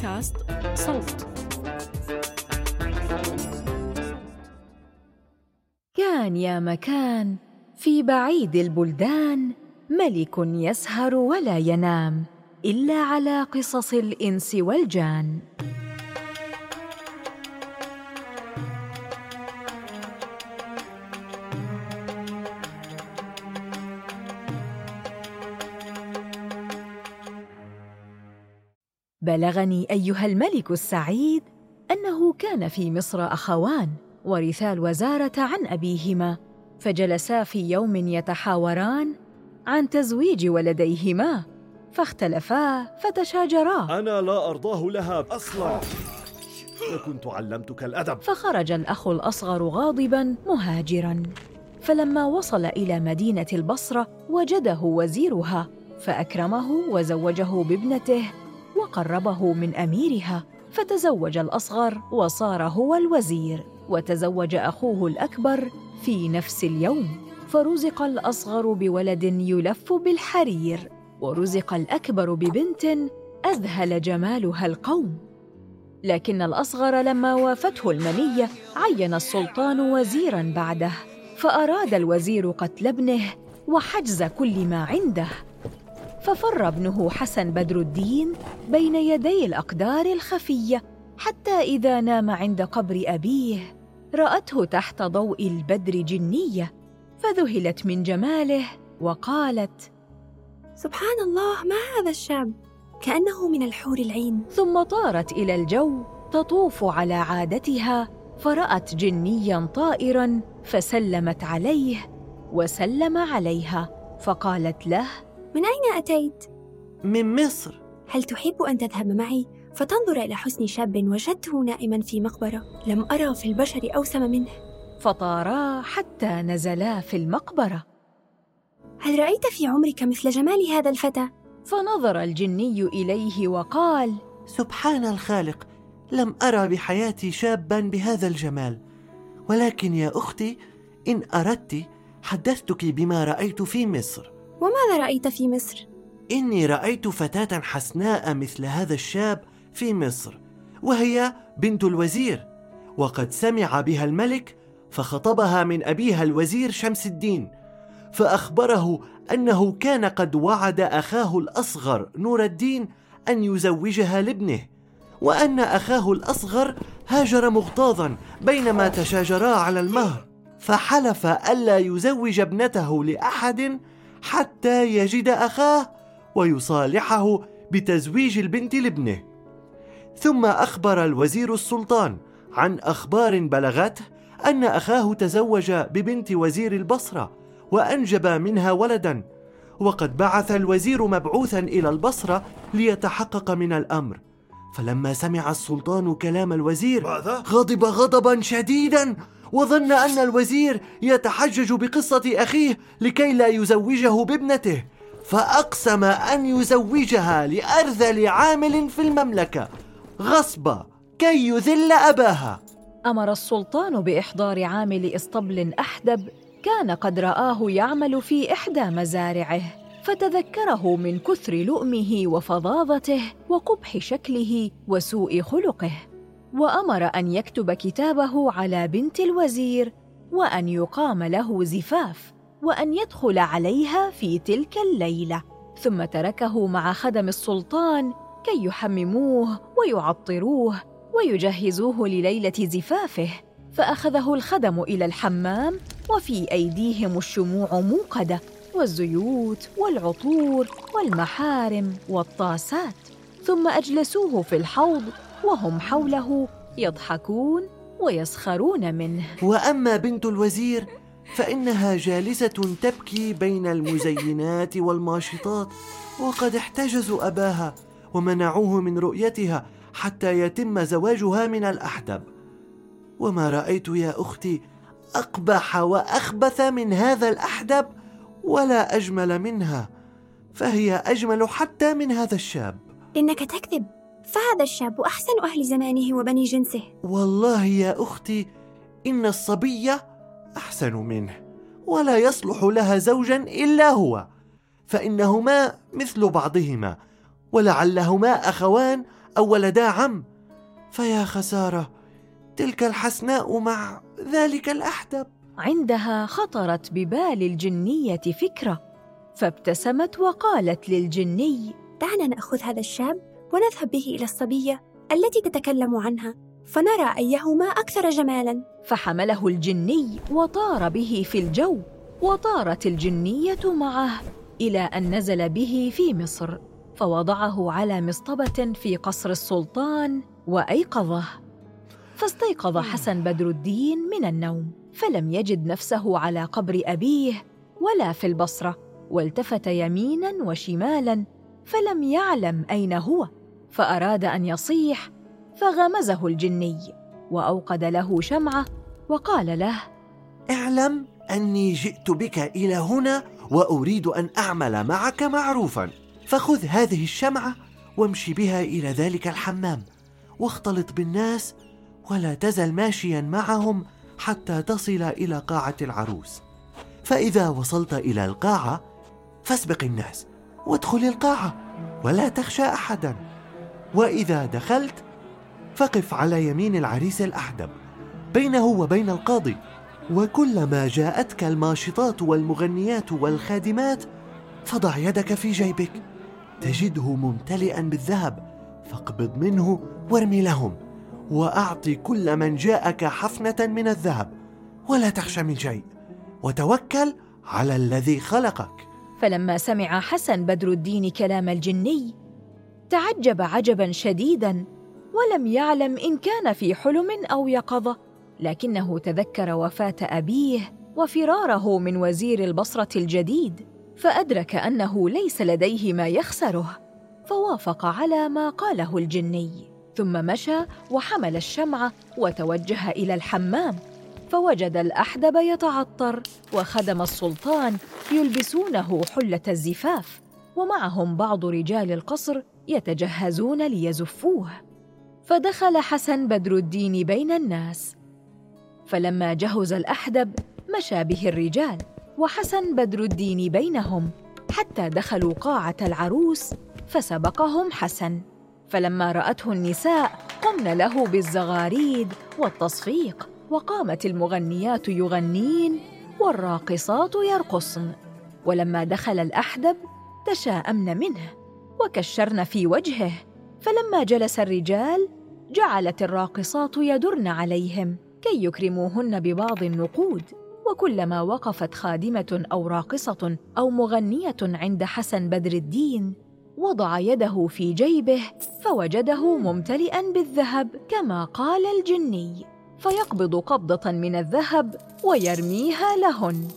بودكاست صوت. كان يا مكان في بعيد البلدان ملك يسهر ولا ينام إلا على قصص الإنس والجان. بلغني أيها الملك السعيد أنه كان في مصر أخوان ورثا الوزارة عن أبيهما فجلسا في يوم يتحاوران عن تزويج ولديهما فاختلفا فتشاجرا. أنا لا أرضاه لها أصلا. وكنت علمتك الأدب. فخرج الأخ الأصغر غاضبا مهاجرا. فلما وصل إلى مدينة البصرة وجده وزيرها فأكرمه وزوجه بابنته وقربه من أميرها فتزوج الأصغر وصار هو الوزير وتزوج أخوه الأكبر في نفس اليوم. فرزق الأصغر بولد يلف بالحرير ورزق الأكبر ببنت أذهل جمالها القوم. لكن الأصغر لما وافته المنية عين السلطان وزيرا بعده فأراد الوزير قتل ابنه وحجز كل ما عنده. ففر ابنه حسن بدر الدين بين يدي الأقدار الخفية حتى إذا نام عند قبر أبيه رأته تحت ضوء البدر جنية فذهلت من جماله وقالت سبحان الله ما هذا الشاب كأنه من الحور العين. ثم طارت إلى الجو تطوف على عادتها فرأت جنيا طائرا فسلمت عليه وسلم عليها فقالت له من أين أتيت؟ من مصر. هل تحب أن تذهب معي؟ فتنظر إلى حسن شاب وجدته نائما في مقبرة. لم أرى في البشر أوسم منه. فطارا حتى نزلا في المقبرة. هل رأيت في عمرك مثل جمال هذا الفتى؟ فنظر الجني إليه وقال سبحان الخالق لم أرى بحياتي شابا بهذا الجمال. ولكن يا أختي إن أردت حدثتك بما رأيت في مصر. وماذا رأيت في مصر؟ إني رأيت فتاة حسناء مثل هذا الشاب في مصر وهي بنت الوزير وقد سمع بها الملك فخطبها من أبيها الوزير شمس الدين فأخبره أنه كان قد وعد أخاه الأصغر نور الدين أن يزوجها لابنه وأن أخاه الأصغر هاجر مغتاظا بينما تشاجرا على المهر فحلف ألا يزوج ابنته لأحد حتى يجد أخاه ويصالحه بتزويج البنت لابنه. ثم أخبر الوزير السلطان عن أخبار بلغته أن أخاه تزوج ببنت وزير البصرة وأنجب منها ولدا وقد بعث الوزير مبعوثا إلى البصرة ليتحقق من الأمر. فلما سمع السلطان كلام الوزير؟ غضب غضبا شديدا. وظن أن الوزير يتحجج بقصة أخيه لكي لا يزوجه بابنته فأقسم أن يزوجها لأرذل عامل في المملكة. غصبا كي يذل أباها. أمر السلطان بإحضار عامل اسطبل أحدب كان قد رآه يعمل في إحدى مزارعه فتذكره من كثر لؤمه وفظاظته وقبح شكله وسوء خلقه. وأمر أن يكتب كتابه على بنت الوزير وأن يقام له زفاف وأن يدخل عليها في تلك الليلة ثم تركه مع خدم السلطان كي يحمموه ويعطروه ويجهزوه لليلة زفافه. فأخذه الخدم إلى الحمام وفي أيديهم الشموع موقدة والزيوت والعطور والمحارم والطاسات ثم أجلسوه في الحوض وهم حوله يضحكون ويسخرون منه. وأما بنت الوزير فإنها جالسة تبكي بين المزينات والماشطات وقد احتجزوا أباها ومنعوه من رؤيتها حتى يتم زواجها من الأحدب. وما رأيت يا أختي أقبح وأخبث من هذا الأحدب ولا أجمل منها فهي أجمل حتى من هذا الشاب. إنك تكذب. فهذا الشاب أحسن أهل زمانه وبني جنسه. والله يا أختي إن الصبيه أحسن منه ولا يصلح لها زوجا إلا هو فإنهما مثل بعضهما ولعلهما أخوان أو ولدا عم. فيا خسارة تلك الحسناء مع ذلك الأحدب. عندها خطرت ببال الجنية فكرة فابتسمت وقالت للجني دعنا نأخذ هذا الشاب؟ ونذهب به إلى الصبية التي تتكلم عنها فنرى أيهما أكثر جمالاً. فحمله الجني وطار به في الجو وطارت الجنية معه إلى أن نزل به في مصر فوضعه على مصطبة في قصر السلطان وأيقظه. فاستيقظ حسن بدر الدين من النوم فلم يجد نفسه على قبر أبيه ولا في البصرة والتفت يمينا وشمالا فلم يعلم أين هو. فأراد أن يصيح فغمزه الجني وأوقد له شمعة وقال له اعلم أني جئت بك إلى هنا وأريد أن أعمل معك معروفا. فخذ هذه الشمعة وامشي بها إلى ذلك الحمام واختلط بالناس ولا تزل ماشيا معهم حتى تصل إلى قاعة العروس. فإذا وصلت إلى القاعة فاسبق الناس وادخل القاعة ولا تخشى أحدا. وإذا دخلت فقف على يمين العريس الأحدب بينه وبين القاضي. وكلما جاءتك الماشطات والمغنيات والخادمات فضع يدك في جيبك. تجده ممتلئا بالذهب فاقبض منه وارمي لهم. وأعط كل من جاءك حفنة من الذهب ولا تخشى من شيء. وتوكل على الذي خلقك. فلما سمع حسن بدر الدين كلام الجني تعجب عجبا شديدا ولم يعلم إن كان في حلم أو يقظة لكنه تذكر وفاة أبيه وفراره من وزير البصرة الجديد فأدرك أنه ليس لديه ما يخسره فوافق على ما قاله الجني ثم مشى وحمل الشمعه وتوجه إلى الحمام فوجد الأحدب يتعطر وخدم السلطان يلبسونه حلة الزفاف ومعهم بعض رجال القصر يتجهزون ليزفوه. فدخل حسن بدر الدين بين الناس. فلما جهز الأحدب مشى به الرجال وحسن بدر الدين بينهم حتى دخلوا قاعة العروس فسبقهم حسن. فلما رأته النساء قمن له بالزغاريد والتصفيق وقامت المغنيات يغنين والراقصات يرقصن. ولما دخل الأحدب تشاءمن منه. وكشرن في وجهه فلما جلس الرجال جعلت الراقصات يدرن عليهم كي يكرموهن ببعض النقود. وكلما وقفت خادمة أو راقصة أو مغنية عند حسن بدر الدين وضع يده في جيبه فوجده ممتلئا بالذهب كما قال الجني فيقبض قبضة من الذهب ويرميها لهن.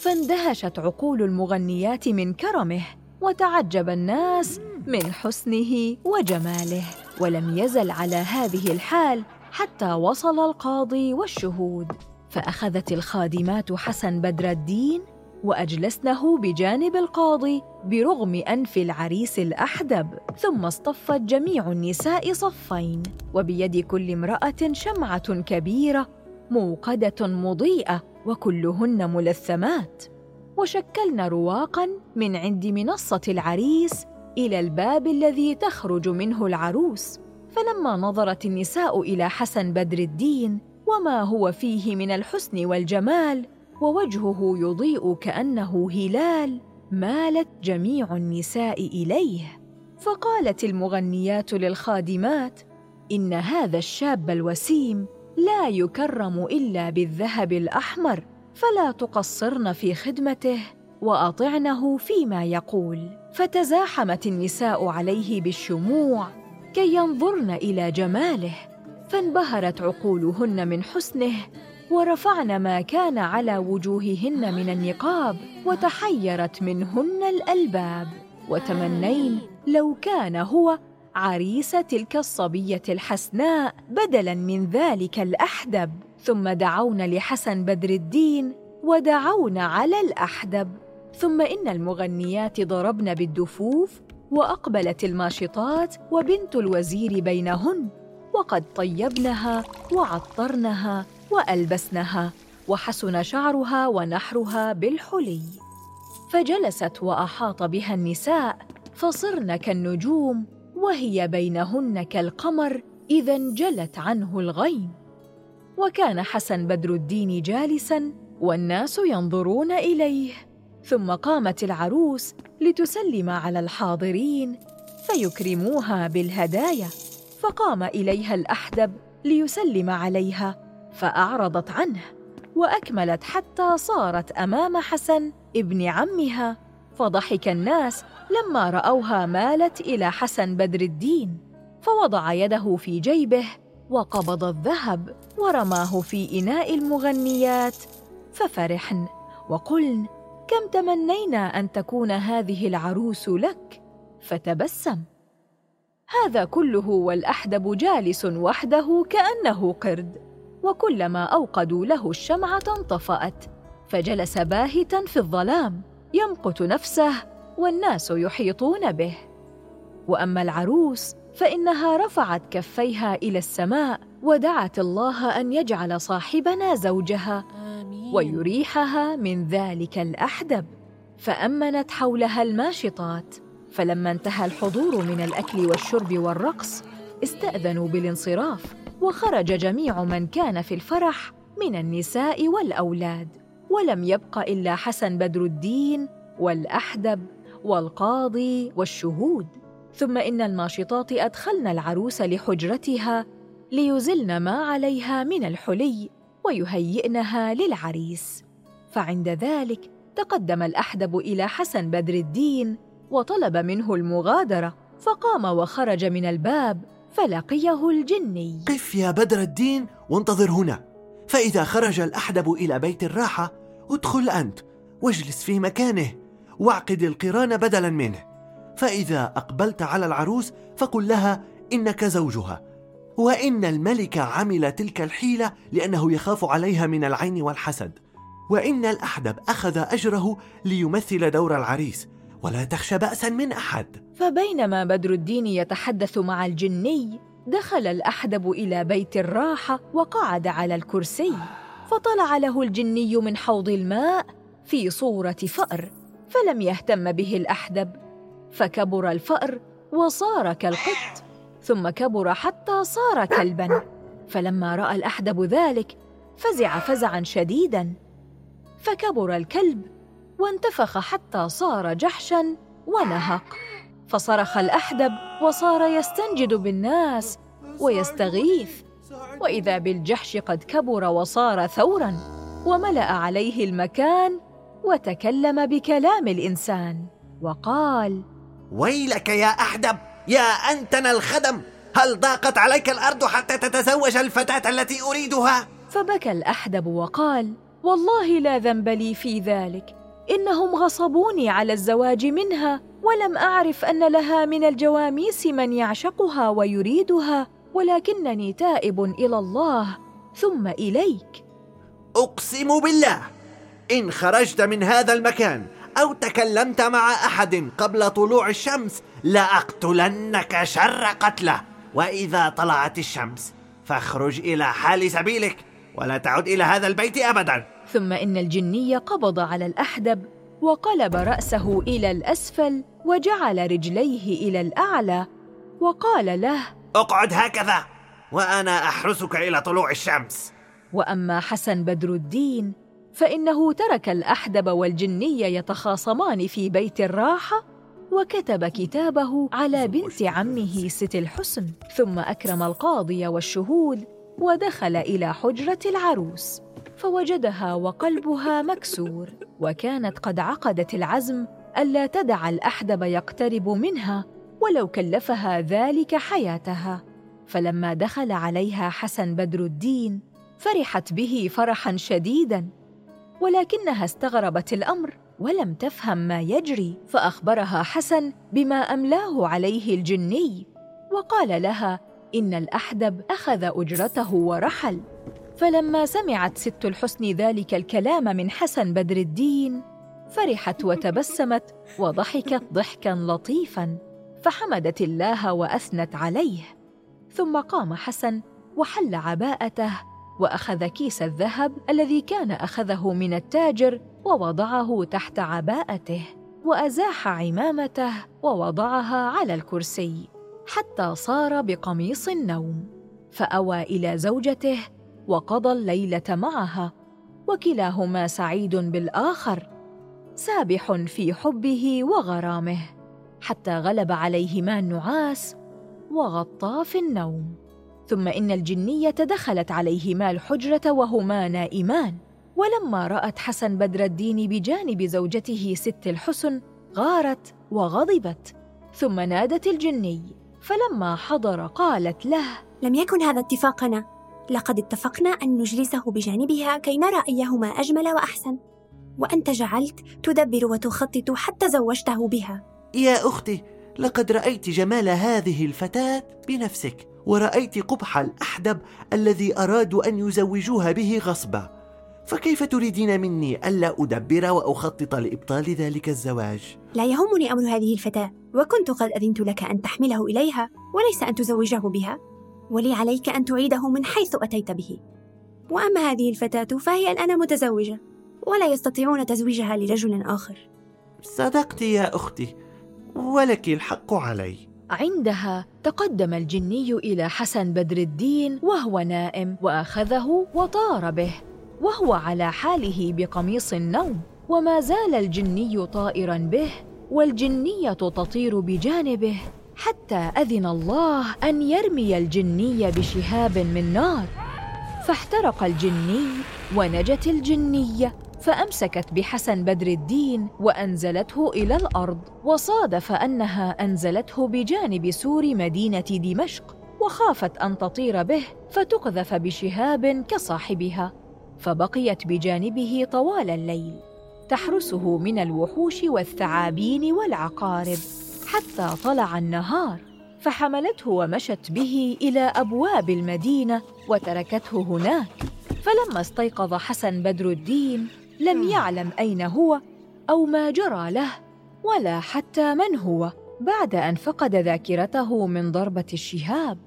فاندهشت عقول المغنيات من كرمه وتعجب الناس من حسنه وجماله ولم يزل على هذه الحال حتى وصل القاضي والشهود. فأخذت الخادمات حسن بدر الدين وأجلسنه بجانب القاضي برغم أنف العريس الأحدب ثم اصطفت جميع النساء صفين. وبيد كل امرأة شمعة كبيرة موقدة مضيئة وكلهن ملثمات. وشكلن رواقا من عند منصة العريس إلى الباب الذي تخرج منه العروس. فلما نظرت النساء إلى حسن بدر الدين وما هو فيه من الحسن والجمال ووجهه يضيء كأنه هلال مالت جميع النساء إليه. فقالت المغنيات للخادمات إن هذا الشاب الوسيم لا يكرم إلا بالذهب الأحمر فلا تقصرن في خدمته. وأطعنه فيما يقول. فتزاحمت النساء عليه بالشموع كي ينظرن إلى جماله فانبهرت عقولهن من حسنه ورفعن ما كان على وجوههن من النقاب وتحيرت منهن الألباب. وتمنين لو كان هو عريس تلك الصبية الحسناء بدلا من ذلك الأحدب. ثم دعون لحسن بدر الدين ودعون على الأحدب. ثم إن المغنيات ضربن بالدفوف وأقبلت الماشطات وبنت الوزير بينهن وقد طيبنها وعطرنها وألبسنها وحسن شعرها ونحرها بالحلي. فجلست وأحاط بها النساء فصرن كالنجوم وهي بينهن كالقمر إذا انجلت عنه الغيم. وكان حسن بدر الدين جالسا والناس ينظرون إليه. ثم قامت العروس لتسلم على الحاضرين فيكرموها بالهدايا فقام إليها الأحدب ليسلم عليها فأعرضت عنه وأكملت حتى صارت أمام حسن ابن عمها فضحك الناس لما رأوها مالت إلى حسن بدر الدين فوضع يده في جيبه وقبض الذهب ورماه في إناء المغنيات ففرحن وقلن كم تمنينا أن تكون هذه العروس لك؟ فتبسم. هذا كله والأحدب جالس وحده كأنه قرد وكلما أوقدوا له الشمعة انطفأت فجلس باهتا في الظلام يمقت نفسه والناس يحيطون به. وأما العروس فإنها رفعت كفيها إلى السماء ودعت الله أن يجعل صاحبنا زوجها. ويريحها من ذلك الأحدب. فأمنت حولها الماشطات. فلما انتهى الحضور من الأكل والشرب والرقص استأذنوا بالانصراف. وخرج جميع من كان في الفرح من النساء والأولاد. ولم يبق إلا حسن بدر الدين والأحدب والقاضي والشهود. ثم إن الناشطات أدخلن العروس لحجرتها ليزلن ما عليها من الحلي. ويهيئنها للعريس. فعند ذلك تقدم الأحدب إلى حسن بدر الدين وطلب منه المغادرة فقام وخرج من الباب فلقيه الجني. قف يا بدر الدين؟ وانتظر هنا. فإذا خرج الأحدب إلى بيت الراحة ادخل أنت واجلس في مكانه واعقد القران بدلا منه. فإذا أقبلت على العروس فقل لها إنك زوجها. وإن الملك عمل تلك الحيلة لأنه يخاف عليها من العين والحسد. وإن الأحدب أخذ أجره ليمثل دور العريس. ولا تخشى بأسا من أحد. فبينما بدر الدين يتحدث مع الجني دخل الأحدب إلى بيت الراحة وقعد على الكرسي. فطلع له الجني من حوض الماء في صورة فأر فلم يهتم به الأحدب. فكبر الفأر وصار كالقط. ثم كبر حتى صار كلبا. فلما رأى الأحدب ذلك فزع فزعا شديدا. فكبر الكلب وانتفخ حتى صار جحشا ونهق. فصرخ الأحدب وصار يستنجد بالناس ويستغيث. وإذا بالجحش قد كبر وصار ثورا وملأ عليه المكان وتكلم بكلام الإنسان. وقال ويلك يا أحدب! يا أنتن الخدم هل ضاقت عليك الأرض حتى تتزوج الفتاة التي أريدها؟ فبكى الأحدب وقال والله لا ذنب لي في ذلك. إنهم غصبوني على الزواج منها ولم أعرف أن لها من الجواميس من يعشقها ويريدها ولكنني تائب إلى الله. ثم إليك. أقسم بالله إن خرجت من هذا المكان أو تكلمت مع أحد قبل طلوع الشمس لأقتلنك شر قتله. وإذا طلعت الشمس فاخرج إلى حال سبيلك ولا تعد إلى هذا البيت أبدا. ثم إن الجني قبض على الأحدب وقلب رأسه إلى الأسفل وجعل رجليه إلى الأعلى وقال له اقعد هكذا وأنا أحرسك إلى طلوع الشمس. وأما حسن بدر الدين فإنه ترك الأحدب والجني يتخاصمان في بيت الراحة وكتب كتابه على بنت عمه ست الحسن ثم أكرم القاضي والشهود ودخل إلى حجرة العروس فوجدها وقلبها مكسور وكانت قد عقدت العزم ألا تدع الأحدب يقترب منها ولو كلفها ذلك حياتها. فلما دخل عليها حسن بدر الدين فرحت به فرحا شديدا. ولكنها استغربت الأمر ولم تفهم ما يجري فأخبرها حسن بما أملاه عليه الجني وقال لها إن الأحدب أخذ أجرته ورحل. فلما سمعت ست الحسن ذلك الكلام من حسن بدر الدين فرحت وتبسمت وضحكت ضحكا لطيفا فحمدت الله وأثنت عليه. ثم قام حسن وحل عباءته وأخذ كيس الذهب الذي كان أخذه من التاجر ووضعه تحت عباءته وأزاح عمامته ووضعها على الكرسي حتى صار بقميص النوم. فأوى إلى زوجته وقضى الليلة معها وكلاهما سعيد بالآخر سابح في حبه وغرامه حتى غلب عليهما النعاس وغطا في النوم. ثم إن الجنية دخلت عليهما الحجرة وهما نائمان. ولما رأت حسن بدر الدين بجانب زوجته ست الحسن غارت وغضبت. ثم نادت الجني فلما حضر قالت له لم يكن هذا اتفاقنا. لقد اتفقنا أن نجلسه بجانبها كي نرى أيهما أجمل وأحسن. وأنت جعلت تدبر وتخطط حتى زوجته بها. يا أختي لقد رأيت جمال هذه الفتاة بنفسك. ورأيت قبح الأحدب الذي أرادوا أن يزوجوها به غصبا. فكيف تريدين مني ألا أدبر وأخطط لإبطال ذلك الزواج؟ لا يهمني أمر هذه الفتاة وكنت قد أذنت لك أن تحمله إليها وليس أن تزوجه بها. ولي عليك أن تعيده من حيث أتيت به. وأما هذه الفتاة فهي الآن متزوجة ولا يستطيعون تزويجها لرجل آخر. صدقت يا أختي ولك الحق علي. عندها تقدم الجني إلى حسن بدر الدين وهو نائم وأخذه وطار به وهو على حاله بقميص النوم وما زال الجني طائرا به والجنية تطير بجانبه حتى أذن الله أن يرمي الجني بشهاب من نار. فاحترق الجني ونجت الجنية. فأمسكت بحسن بدر الدين وأنزلته إلى الأرض وصادف انها أنزلته بجانب سور مدينة دمشق وخافت أن تطير به فتقذف بشهاب كصاحبها فبقيت بجانبه طوال الليل تحرسه من الوحوش والثعابين والعقارب حتى طلع النهار فحملته ومشت به إلى أبواب المدينة وتركته هناك فلما استيقظ حسن بدر الدين لم يعلم أين هو أو ما جرى له ولا حتى من هو بعد أن فقد ذاكرته من ضربة الشهاب.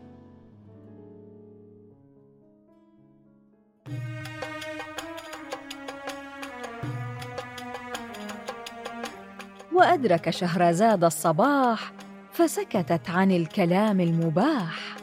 وأدرك شهرزاد الصباح فسكتت عن الكلام المباح.